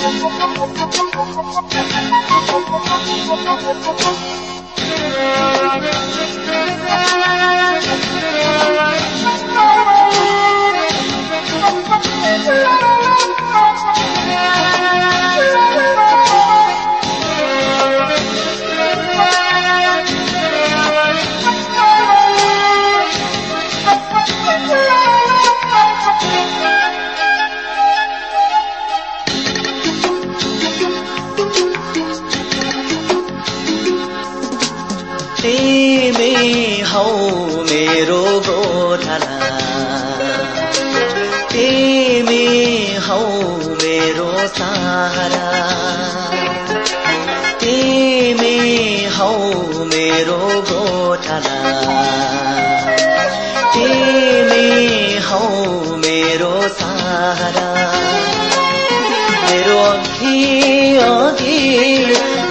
तिमी हौ मेरो सहारा तिमी हौ मेरो गोठाला तिमी हौ मेरो सहारा मेरो अघि अघि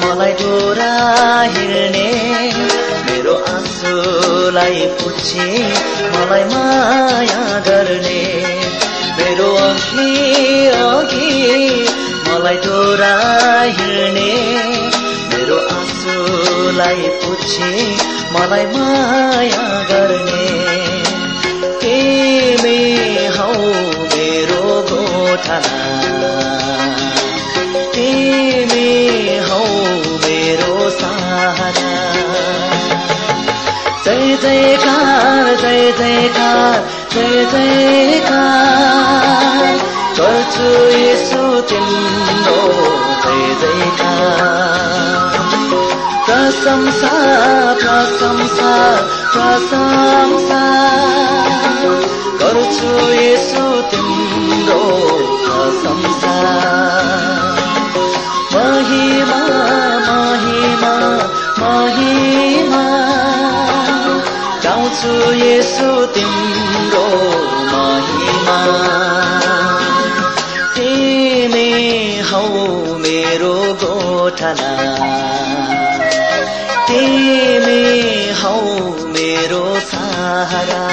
मलाई डोरा हिँड्ने। मेरो आँसुलाई पुछे मलाई माया गर्ने। मेरो अघि अघि मलाई डोरा हिँड्ने। मेरो आँसुलाई पुछे मलाई माया गर्ने। तिमी हौ मेरो गोठाला तिमी हौ मेरो सहारा। जय जयकार। जय जयकार जय जयकार गर्छु यसो तिम्रो जय जयकार प्रशंसा प्रशंसा प्रशंसा। गर्छु यसो तिम्रो प्रशंसा। महिमा महिमा महिमा। गाउँछु यसो तिम्रो महिमा तिमी हौ मेरो गोठाला तिमी हौ मेरो सहारा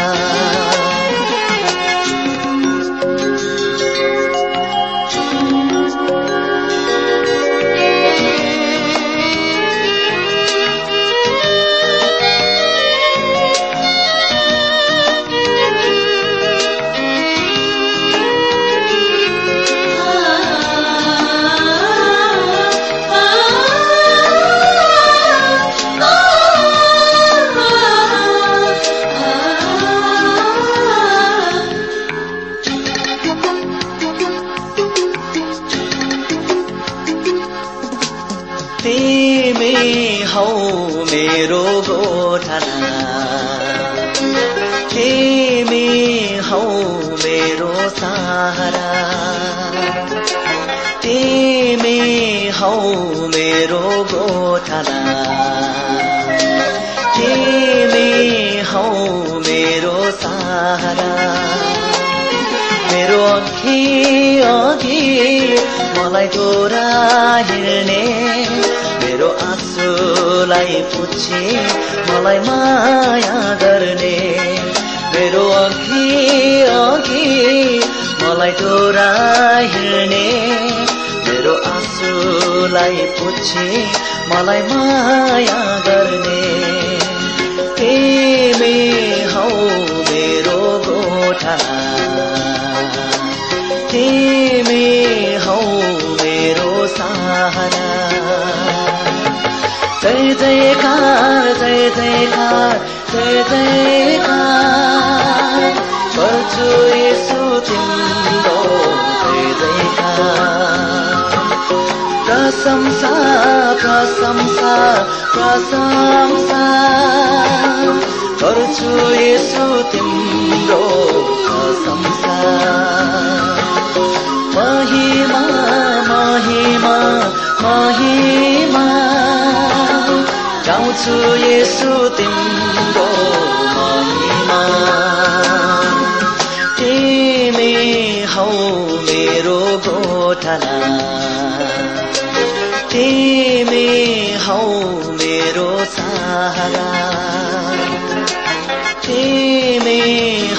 मलाई गोरा हिँड्ने। मेरो आँसुलाई पुछे मलाई माया गर्ने। मेरो अघि अघि मलाई डोरा हिँड्ने। मेरो आँसुलाई पुछे मलाई माया गर्ने। तिमी हौ मेरो गोठाला तिमी सहारा जय जयकार जय जयकार जय जयकार। गर्छु यसो तिम्रो जय जयकार। प्रशंसा प्रशंसा प्रशंसा। गर्छु यसो तिम्रो गाउँछु यसो तिम्रो महिमा तिमी हौ मेरो गोठला तिमी हौ मेरो सहारा तिमी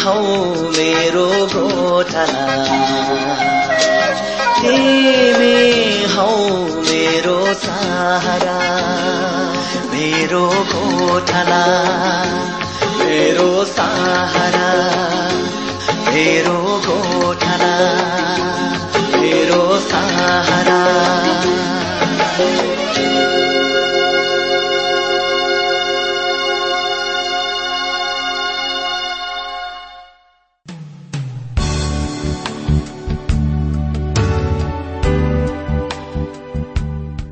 हौ मेरो गोठला तिमी हौ मेरो सहारा मेरो गोठला मेरो सहारा मेरो गोठला मेरो सहारा।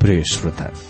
प्रिय श्रोता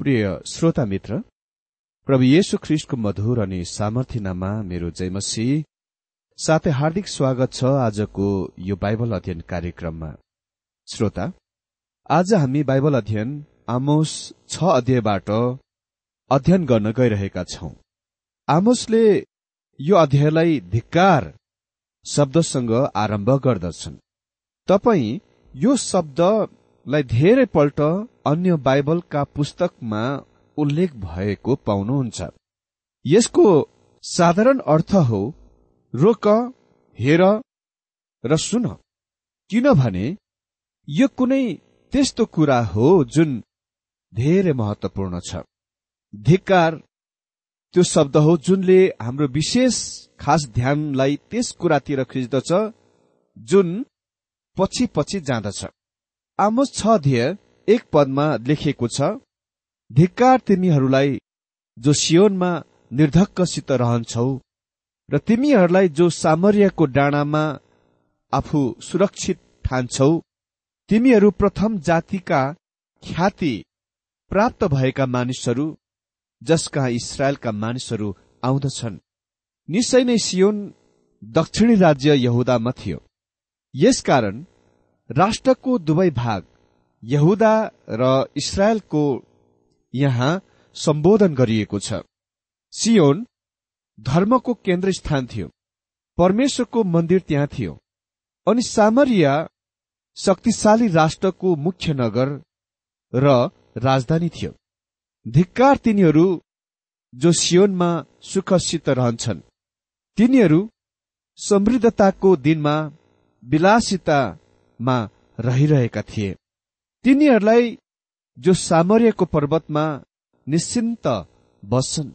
प्रिय श्रोता मित्र प्रभु येशु ख्रिस्टको मधुर अनि सामर्थ्यनामा मेरो जयमसी। साथै हार्दिक स्वागत छ आजको यो बाइबल अध्ययन कार्यक्रममा। श्रोता आज हामी बाइबल अध्ययन आमोस छ अध्यायबाट अध्ययन गर्न गइरहेका छौं। आमोसले यो अध्यायलाई धिक्कार शब्दसँग आरम्भ गर्दछन्। तपाई यो शब्दलाई धेरै पल्ट अन्य बाइबलका पुस्तकमा उल्लेख भएको पाउनुहुन्छ। यसको साधारण अर्थ हो रोक हेर र सुन। किनभने यो कुनै त्यस्तो कुरा हो जुन धेरै महत्वपूर्ण छ। धिक्कार त्यो शब्द हो जुनले हाम्रो विशेष खास ध्यानलाई त्यस कुरातिर खिच्दछ जुन पछि पछि जाँदछ। आमोस छ ध्येय एक पदमा लेखिएको छ धिक्कार तिमीहरूलाई जो सियोनमा निर्धक्कसित रहन्छौ र तिमीहरूलाई जो सामर्यको डाँडामा आफू सुरक्षित ठान्छौ तिमीहरू प्रथम जातिका ख्याति प्राप्त भएका मानिसहरू जसका इसरायलका मानिसहरू आउँदछन्। निश्चय नै सियोन दक्षिणी राज्य यहुदामा थियो। यसकारण राष्ट्रको दुवै भाग यहुदा र इसरायलको यहाँ सम्बोधन गरिएको छ। सियोन धर्मको केन्द्र स्थान थियो। परमेश्वरको मन्दिर त्यहाँ थियो। अनि सामरिया शक्तिशाली राष्ट्रको मुख्य नगर र राजधानी थियो। धिक्कार तिनीहरू जो सियोनमा सुखसित रहन्छन् तिनीहरू समृद्धताको दिनमा विलासितामा रहिरहेका थिए। तिनीहरूलाई जो सामर्यको पर्वतमा निश्चिन्त बस्छन्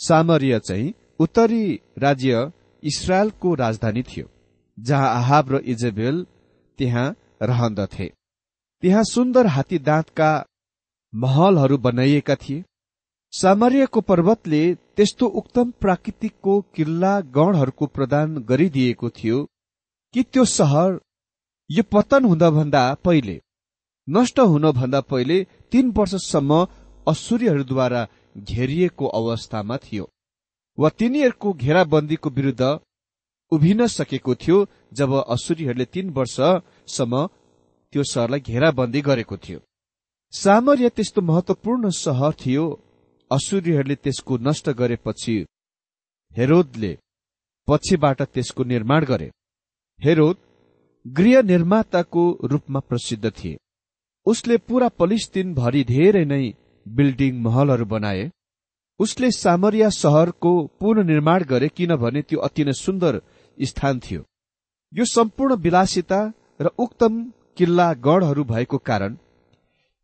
सामर्य चाहिँ उत्तरी राज्य इसरायलको राजधानी थियो जहाँ आहाब र इजेबेल त्यहाँ रहन्दथे। त्यहाँ सुन्दर हात्ती दाँतका महलहरू बनाइएका थिए। सामर्यको पर्वतले त्यस्तो उक्तम प्राकृतिकको किल्ला गणहरूको प्रदान गरिदिएको थियो कि त्यो सहर यो पतन हुँदाभन्दा पहिले नष्ट हुनभन्दा पहिले तीन वर्षसम्म असुरीहरूद्वारा घेरिएको अवस्थामा थियो वा तिनीहरूको घेराबन्दीको विरुद्ध उभिन सकेको थियो जब असुरीहरूले तीन वर्षसम्म त्यो सहरलाई घेराबन्दी गरेको थियो। सामर्य त्यस्तो महत्वपूर्ण सहर थियो। असुरीहरूले त्यसको नष्ट गरेपछि हेरोदले पछिबाट त्यसको निर्माण गरे। हेरोद गृह निर्माताको रूपमा प्रसिद्ध थिए। उसले पूरा पलिस्तिनभरि धेरै नै बिल्डिङ महलहरू बनाए। उसले सामरिया सहरको पुननिर्माण गरे किनभने त्यो अति नै सुन्दर स्थान थियो। यो सम्पूर्ण विलासिता र उक्तम किल्ला गढहरू भएको कारण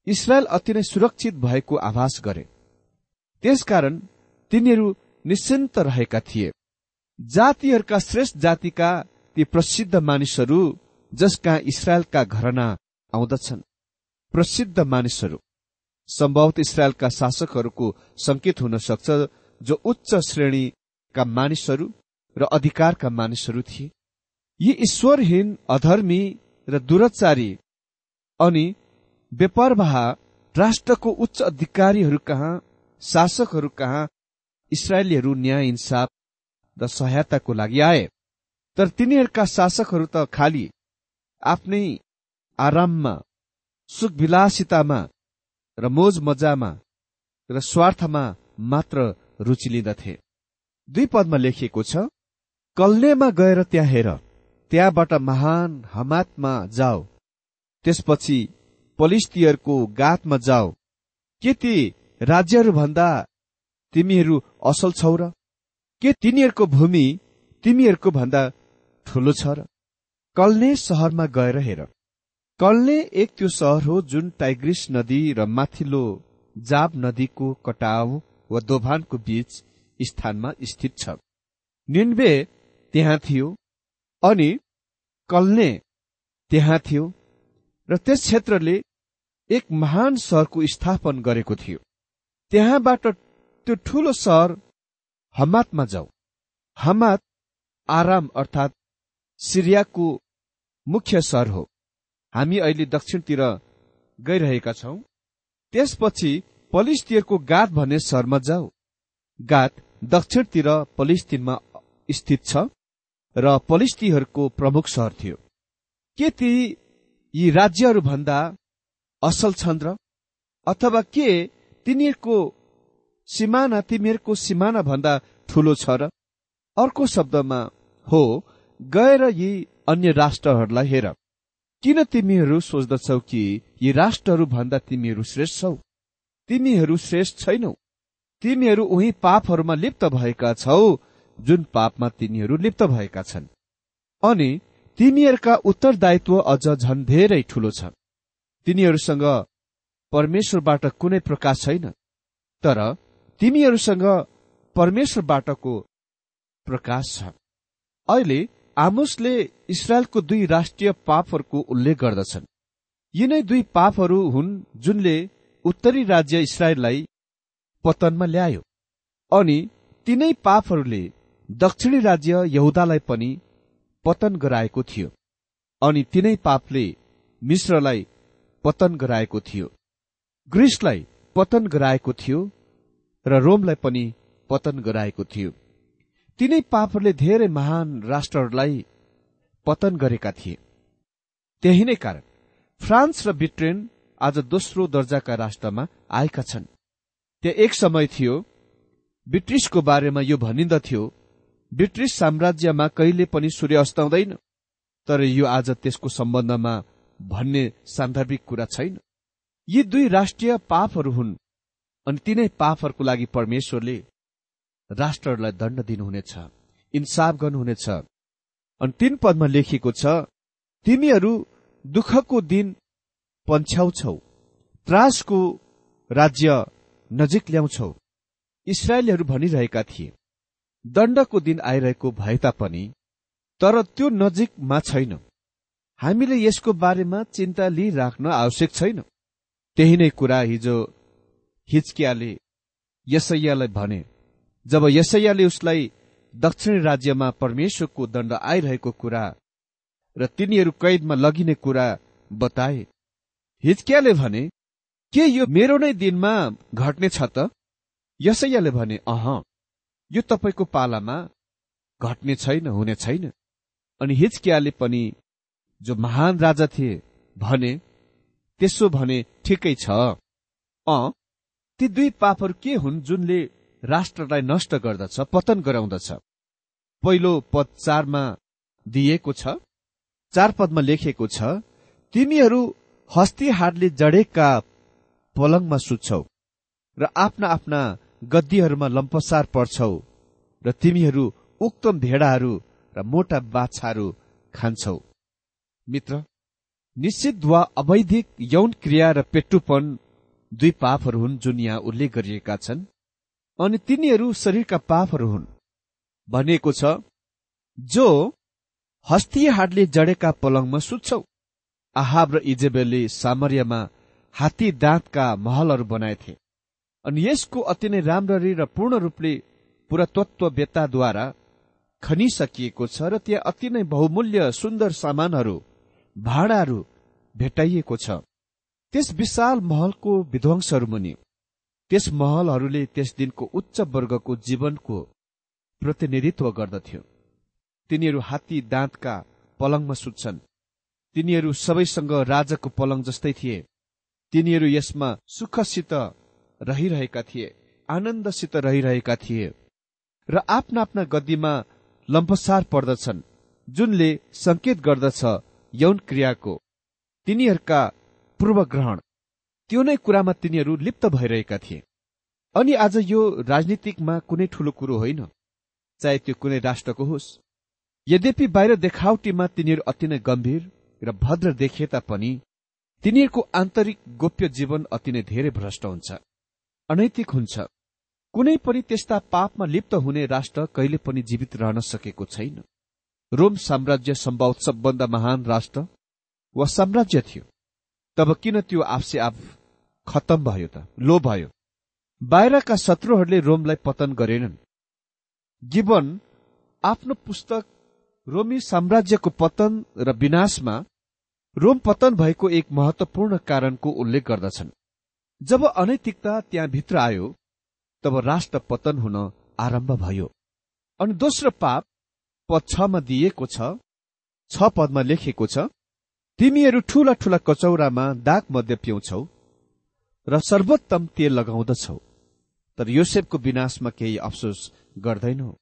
इसरायल अति नै सुरक्षित भएको आभास गरे। त्यसकारण तिनीहरू निश्चिन्त रहेका थिए। जातिहरूका श्रेष्ठ जातिका ती प्रसिद्ध मानिसहरू जसका इसरायलका घरना आउँदछन्। प्रसिद्ध मानिसहरू सम्भवत इसरायलका शासकहरूको संकेत हुन सक्छ जो उच्च श्रेणीका मानिसहरू र अधिकारका मानिसहरू थिए। यी ईश्वरहीन अधर्मी र दुराचारी अनि बेपरवाह राष्ट्रको उच्च अधिकारीहरू कहाँ शासकहरू कहाँ इसरायलीहरू न्याय इन्साफ र सहायताको लागि आए। तर तिनीहरूका शासकहरू त खालि आफ्नै आराममा सुखविलासितामा र मोज मजामा र स्वार्थमा मात्र रुचि लिँदथे। दुई पदमा लेखिएको छ कल्नेमा गएर त्यहाँ हेर त्यहाँबाट महान हमातमा जाऊ त्यसपछि पलिस्तीहरूको गातमा जाऊ के ती राज्यहरूभन्दा तिमीहरू असल छौ र? के तिनीहरूको भूमि तिमीहरूको भन्दा ठूलो छ र? कल्ने सहरमा गएर हेर। कल्ने एक त्यो सहर हो जुन टाइग्रिस नदी र माथिल्लो जाब नदीको कटाव वा दोभानको बीच स्थानमा स्थित छ। निन्बे त्यहाँ थियो अनि कल्ने त्यहाँ थियो र त्यस क्षेत्रले एक महान सहरको स्थापन गरेको थियो। त्यहाँबाट त्यो ठूलो सहर हमातमा जाऊ हमात आराम अर्थात् सिरियाको मुख्य सहर हो। हामी अहिले दक्षिणतिर गइरहेका छौं। त्यसपछि पलिस्तियरको गात भन्ने सहरमा जाऊ। गात दक्षिणतिर पलिस्तिनमा स्थित छ र पलिस्तीहरूको प्रमुख सहर थियो। के ती यी राज्यहरूभन्दा असल छन् र? अथवा के तिनीहरूको सिमाना तिमीहरूको सिमाना भन्दा ठूलो छ र? अर्को शब्दमा हो गएर यी अन्य राष्ट्रहरूलाई हेर। किन तिमीहरू सोच्दछौ कि यी राष्ट्रहरू भन्दा तिमीहरू श्रेष्ठ छौ? तिमीहरू श्रेष्ठ छैनौ। तिमीहरू उही पापहरूमा लिप्त भएका छौ जुन पापमा तिनीहरू लिप्त भएका छन्। अनि तिमीहरूका उत्तरदायित्व अझ झन धेरै ठूलो छ। तिनीहरूसँग परमेश्वरबाट कुनै प्रकाश छैन। तर तिमीहरूसँग परमेश्वरबाटको प्रकाश छ। अहिले आमुसले इसरायलको दुई राष्ट्रिय पापहरूको उल्लेख गर्दछन्। यिनै दुई पापहरू हुन् जुनले उत्तरी राज्य इसरायललाई पतनमा ल्यायो अनि तिनै पापहरूले दक्षिणी राज्य यहुदालाई पनि पतन गराएको थियो अनि तिनै पापले मिश्रलाई पतन गराएको थियो। ग्रिसलाई पतन गराएको थियो र रोमलाई पनि पतन गराएको थियो। तिनै पापहरूले धेरै महान राष्ट्रहरूलाई पतन गरेका थिए। त्यही नै कारण फ्रान्स र ब्रिटेन आज दोस्रो दर्जाका राष्ट्रमा आएका छन्। त्यहाँ एक समय थियो ब्रिटिसको बारेमा यो भनिन्दथ्यो ब्रिटिस साम्राज्यमा कहिले पनि सूर्य अस्ताउँदैन तर यो आज त्यसको सम्बन्धमा भन्ने सान्दर्भिक कुरा छैन। यी दुई राष्ट्रिय पापहरू हुन् अनि तिनै पापहरूको लागि परमेश्वरले राष्ट्रहरूलाई दण्ड दिनुहुनेछ इन्साफ गर्नुहुनेछ। अनि तीन पदमा लेखिएको छ तिमीहरू दुःखको दिन पन्छ्याउँछौ त्रासको राज्य नजिक ल्याउँछौ। इसरायलीहरू भनिरहेका थिए दण्डको दिन आइरहेको भए तापनि तर त्यो नजिकमा छैन। हामीले यसको बारेमा चिन्ता लिइराख्न आवश्यक छैन। त्यही नै कुरा हिजो हिचकियाले यसैयालाई भने। जब यसैयाले उसलाई दक्षिणी राज्यमा परमेश्वरको दण्ड आइरहेको कुरा र तिनीहरू कैदमा लगिने कुरा बताए हिचकियाले भने के यो मेरो नै दिनमा घट्ने छ त? यसैयाले भने अह यो तपाईँको पालामा घट्ने छैन हुने छैन। अनि हिचकियाले पनि जो महान राजा थिए भने त्यसो भने ठिकै छ। अ ती दुई पापहरू के हुन् जुनले राष्ट्रलाई नष्ट गर्दछ पतन गराउँदछ। पहिलो पद चारमा दिइएको छ चार पदमा लेखिएको छ तिमीहरू हस्ती हाडले जडेका पलङमा सुत्छौ र आफ्ना आफ्ना गद्दीहरूमा लम्पसार पर्छौ र तिमीहरू उक्तम भेडाहरू र मोटा बाछाहरू खान्छौ। मित्र निश्चित वा अवैधिक यौन क्रिया र पेट्टुपन दुई पापहरू हुन् जुन यहाँ उल्लेख गरिएका छन्। अनि तिनीहरू शरीरका पापहरू हुन्। भनिएको छ जो हस्ती हाडले जडेका पलङमा सुत्छौ आहाब र इजेबेलले सामर्यमा हात्ती दाँतका महलहरू बनाएथे। अनि यसको अति नै राम्ररी र पूर्ण रूपले पुरातत्ववेत्ताद्वारा खनिसकिएको छ र त्यहाँ अति नै बहुमूल्य सुन्दर सामानहरू भाँडाहरू भेटाइएको छ। त्यस विशाल महलको विध्वंसहरू मुनि त्यस महलहरूले त्यस दिनको उच्च वर्गको जीवनको प्रतिनिधित्व गर्दथ्यो। तिनीहरू हात्ती दाँतका पलङमा सुत्छन्। तिनीहरू सबैसँग राजाको पलङ जस्तै थिए। तिनीहरू यसमा सुखसित रहिरहेका थिए आनन्दसित रहिरहेका थिए र आफ्ना आफ्ना गद्दीमा लम्पसार पर्दछन् जुनले संकेत गर्दछ यौन क्रियाको। तिनीहरूका पूर्वग्रहण। त्यो नै कुरामा तिनीहरू लिप्त भइरहेका थिए। अनि आज यो राजनीतिकमा कुनै ठूलो कुरो होइन चाहे त्यो कुनै राष्ट्रको होस्। यद्यपि बाहिर देखावटीमा तिनीहरू अति नै गम्भीर र भद्र देखिए तापनि तिनीहरूको आन्तरिक गोप्य जीवन अति नै धेरै भ्रष्ट हुन्छ अनैतिक हुन्छ। कुनै पनि त्यस्ता पापमा लिप्त हुने राष्ट्र कहिले पनि जीवित रहन सकेको छैन। रोम साम्राज्य सम्भव सबभन्दा महान राष्ट्र वा साम्राज्य थियो। तब किन त्यो आफसे आफ खत्तम भयो त लो भयो। बाहिरका शत्रुहरूले रोमलाई पतन गरेनन्। गिबन आफ्नो पुस्तक रोमी साम्राज्यको पतन र विनाशमा रोम पतन भएको एक महत्वपूर्ण कारणको उल्लेख गर्दछन्। जब अनैतिकता त्यहाँ भित्र आयो तब राष्ट्र पतन हुन आरम्भ भयो। अनि दोस्रो पाप पद छमा दिइएको छ पदमा लेखिएको छ तिमीहरू ठूला ठूला कचौरामा दाग मध्य पिउँछौ। र सर्वोत्तम तेल लगाउँदछौ। तर योसेफको विनाशमा केही अफसोस गर्दैनौ।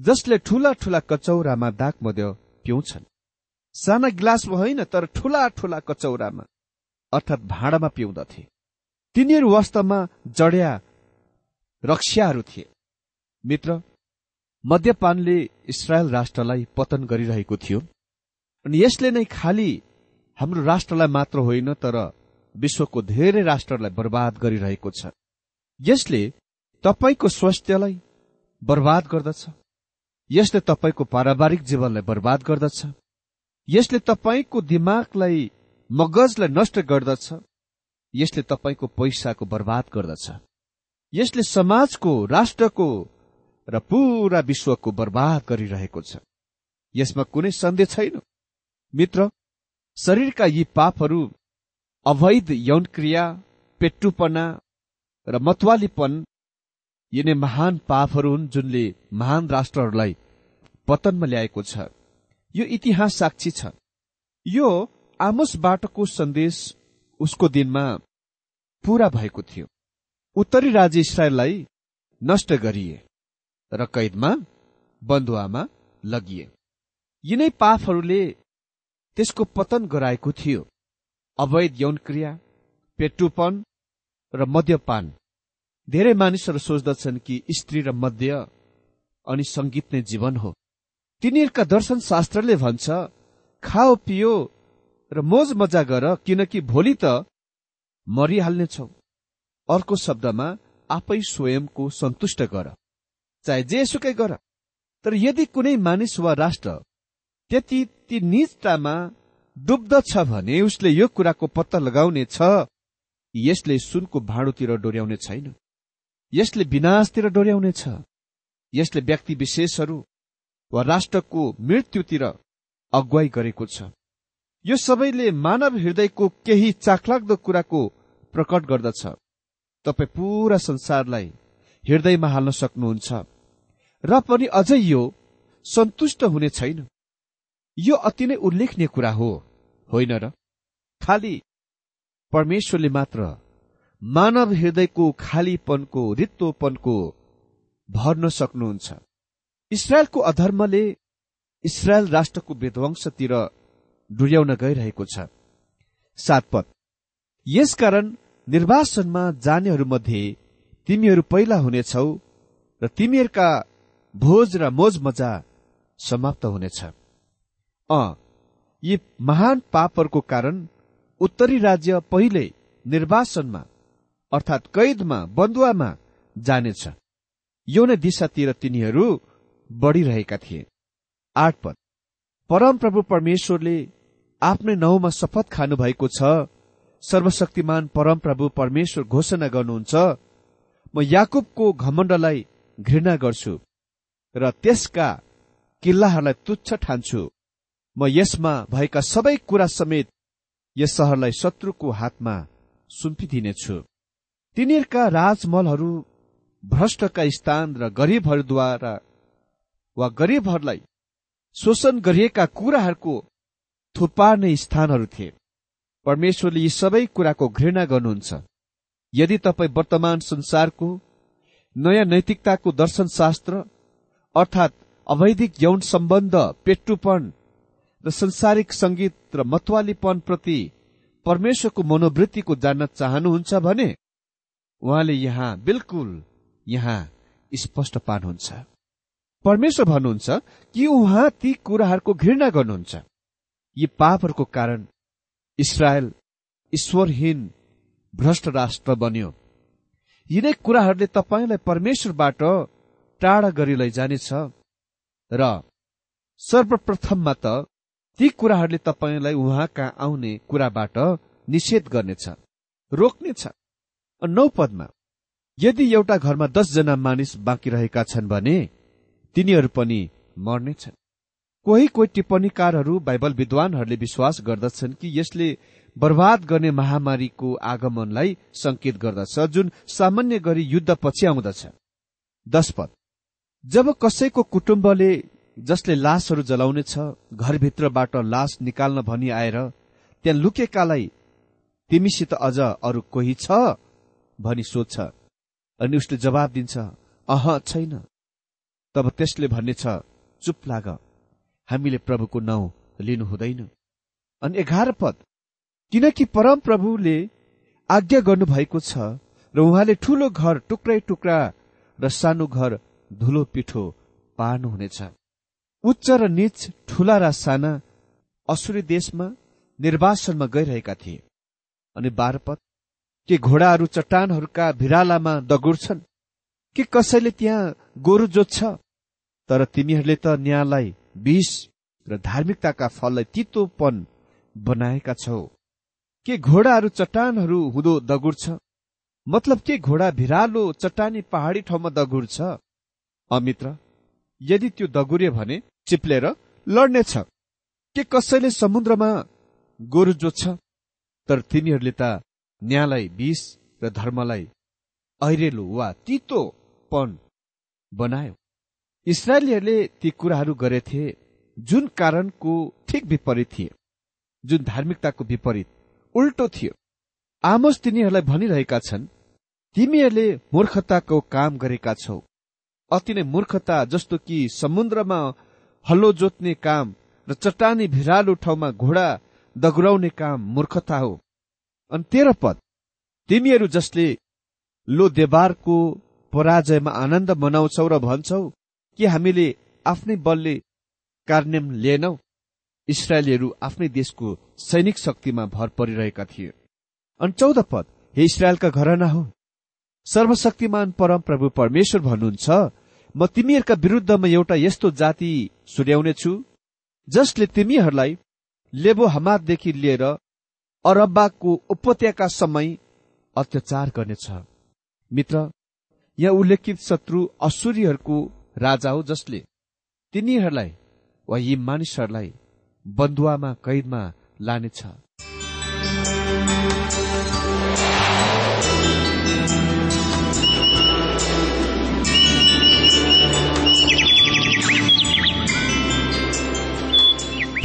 जसले ठूला ठूला कचौरामा दाग मध्य पिउँछन्। साना गिलासमा होइन तर ठूला ठूला कचौरामा अर्थात् भाँडामा पिउँदथे। तिनीहरू वास्तवमा जड्या रक्ष्याहरू थिए। मित्र मद्यपानले इसरायल राष्ट्रलाई पतन गरिरहेको थियो। अनि यसले नै खालि हाम्रो राष्ट्रलाई मात्र होइन तर विश्वको धेरै राष्ट्रलाई बर्बाद गरिरहेको छ। यसले तपाईँको स्वास्थ्यलाई बर्बाद गर्दछ। यसले तपाईँको पारिवारिक जीवनलाई बर्बाद गर्दछ। यसले तपाईँको दिमागलाई मगजलाई नष्ट गर्दछ। यसले तपाईँको पैसाको बर्बाद गर्दछ। यसले समाजको राष्ट्रको र पूरा विश्वको बर्बाद गरिरहेको छ। यसमा कुनै सन्देह छैन। मित्र शरीरका यी पापहरू अवैध यौन क्रिया पेट्टुपना र मतवालीपन यिनै महान पापहरू हुन् जुनले महान राष्ट्रहरूलाई पतनमा ल्याएको छ। यो इतिहास साक्षी छ। यो आमोसबाटको सन्देश उसको दिनमा पूरा भएको थियो। उत्तरी राज्य इसरायललाई नष्ट गरिए र कैदमा बन्धुवामा लगिए। यिनै पापहरूले त्यसको पतन गराएको थियो। अवैध यौन क्रिया पेट्रुपन र मद्यपान। धेरै मानिसहरू सोच्दछन् कि स्त्री र मध्य अनि संगीत नै जीवन हो। तिनीहरूका दर्शन शास्त्रले भन्छ खाओ पियो र मोज मजा गर किनकि भोलि त मरिहाल्नेछौ अर्को शब्दमा आफै स्वयंको सन्तुष्ट गर। चाहे जेसुकै गर। तर यदि कुनै मानिस वा राष्ट्र त्यति ती निजतामा डुब्दछ भने उसले यो कुराको पत्ता लगाउने छ यसले सुनको भाँडोतिर डोर्याउने छैन। यसले विनाशतिर डोर्याउने छ यसले व्यक्ति विशेषहरू वा राष्ट्रको मृत्युतिर अगुवाई गरेको छ। यो सबैले मानव हृदयको केही चाखलाग्दो कुराको प्रकट गर्दछ। तपाईँ पूरा संसारलाई हृदयमा हाल्न सक्नुहुन्छ। र पनि अझै यो सन्तुष्ट हुने छैन। यो अति नै उल्लेखनीय कुरा हो होइन र? खालि परमेश्वरले मात्र मानव हृदयको खालीपनको रित्तोपनको भर्न सक्नुहुन्छ। इसरायलको अधर्मले इसरायल राष्ट्रको विध्वंसतिर डुर्याउन गइरहेको छ। सात पद। यसकारण निर्वासनमा जानेहरूमध्ये तिमीहरू पहिला हुनेछौ र तिमीहरूका भोज र मोज मजा समाप्त हुनेछ। अ यी महान पापहरूको कारण उत्तरी राज्य पहिले निर्वासनमा अर्थात् कैदमा बन्दुवामा जानेछ। यो नै दिशातिर तिनीहरू बढ़िरहेका थिए। आठ पद। परमप्रभु परमेश्वरले आफ्नै नाउँमा शपथ खानु भएको छ। सर्वशक्तिमान परमप्रभु परमेश्वर घोषणा गर्नुहुन्छ। म याकुबको घमण्डलाई घृणा गर्छु र त्यसका किल्लाहरूलाई तुच्छ ठान्छु। म यसमा भएका सबै कुरा समेत यस सहरलाई शत्रुको हातमा सुम्पिदिनेछु। तिनीहरूका राजमहलहरू भ्रष्टका स्थान र गरीबहरूद्वारा वा गरीबहरूलाई शोषण गरिएका कुराहरूको थुपार्ने स्थानहरू थिए। परमेश्वरले यी सबै कुराको घृणा गर्नुहुन्छ। यदि तपाईँ वर्तमान संसारको नयाँ नैतिकताको दर्शनशास्त्र अर्थात् अवैधिक यौन सम्बन्ध पेट्टुपन र संसारिक संगीत र मतवालीपन प्रति परमेश्वरको मनोवृत्तिको जान्न चाहनुहुन्छ भने उहाँले यहाँ बिल्कुल यहाँ स्पष्ट पार्नुहुन्छ। परमेश्वर भन्नुहुन्छ कि उहाँ ती कुराहरूको घृणा गर्नुहुन्छ। यी पापहरूको कारण इसरायल ईश्वरहीन भ्रष्ट राष्ट्र बन्यो। यिनै कुराहरूले तपाईँलाई परमेश्वरबाट टाढा गरी लैजानेछ र सर्वप्रथममा त ती कुराहरूले तपाईँलाई उहाँका आउने कुराबाट निषेध गर्नेछ रोक्नेछ। नौ पदमा यदि एउटा घरमा दसजना मानिस बाँकी रहेका छन् भने तिनीहरू पनि मर्नेछन्। कोही कोही टिप्पणीकारहरू बाइबल विद्वानहरूले विश्वास गर्दछन् कि यसले बर्बाद गर्ने महामारीको आगमनलाई संकेत गर्दछ जुन सामान्य गरी युद्ध पछि आउँदछ। दश पद जब कसैको कुटुम्बले जसले लासहरू जलाउनेछ घरभित्रबाट लास निकाल्न भनी आएर त्यहाँ लुकेकालाई तिमीसित अझ अरू कोही छ? भनी सोध्छ। अनि उसले जवाब दिन्छ अह छैन। तब त्यसले भन्नेछ चुप लाग हामीले प्रभुको नाउँ लिनु हुँदैन। अनि एघार पद किनकि परम प्रभुले आज्ञा गर्नुभएको छ र उहाँले ठूलो घर टुक्रै टुक्रा र सानो घर धुलो पिठो पार्नुहुनेछ। उच्च र निच ठूला र साना असुरी देशमा निर्वासनमा गइरहेका थिए। अनि बाह्र पद के घोडाहरू चट्टानहरूका भिरालामा दगुर्छन् के कसैले त्यहाँ गोरु जोत्छ तर तिमीहरूले त न्यायलाई विष र धार्मिकताका फललाई तितोपन बनाएका छौ। के घोडाहरू चट्टानहरू हुँदो दगुर्छ? मतलब के घोडा भिरालो चट्टानी पहाडी ठाउँमा दगुर्छ? अमित्र यदि त्यो दगुर्यो भने चिप्लेर लड्नेछ के कसैले समुद्रमा गोरु जोत्छ? तर तिमीहरूले त न्यायलाई विष र धर्मलाई ऐरेलो वा तितोपन बनायो। इसरायलीहरूले ती कुराहरू गरेथे जुन कारणको ठिक विपरीत थिए जुन धार्मिकताको विपरीत उल्टो थियो। आमोस तिनीहरूलाई भनिरहेका छन् तिमीहरूले मूर्खताको काम गरेका छौ। अति नै मूर्खता जस्तो कि समुद्रमा हल्लो जोत्ने काम र चट्टानी भिरालो ठाउँमा घोडा दगुराउने काम मूर्खता हो। अनि तेह्र पद तिमीहरू जसले लो देवारको पराजयमा आनन्द मनाउँछौ र भन्छौ कि हामीले आफ्नै बलले कार्नेम लिएनौ इसरायलीहरू आफ्नै देशको सैनिक शक्तिमा भर परिरहेका थिए। अनि चौध पद हे इसरायलका घरना हो सर्वशक्तिमान परम प्रभु परमेश्वर भन्नुहुन्छ म तिमीहरूका विरुद्धमा एउटा यस्तो जाति सुर्याउनेछु जसले तिमीहरूलाई लेबो हमाददेखि लिएर अरब्बाको समय अत्याचार गर्नेछ। मित्र यहाँ उल्लेखित शत्रु असुरीहरूको राजा हो जसले तिनीहरूलाई वा यी मानिसहरूलाई बन्दुवामा कैदमा लानेछ।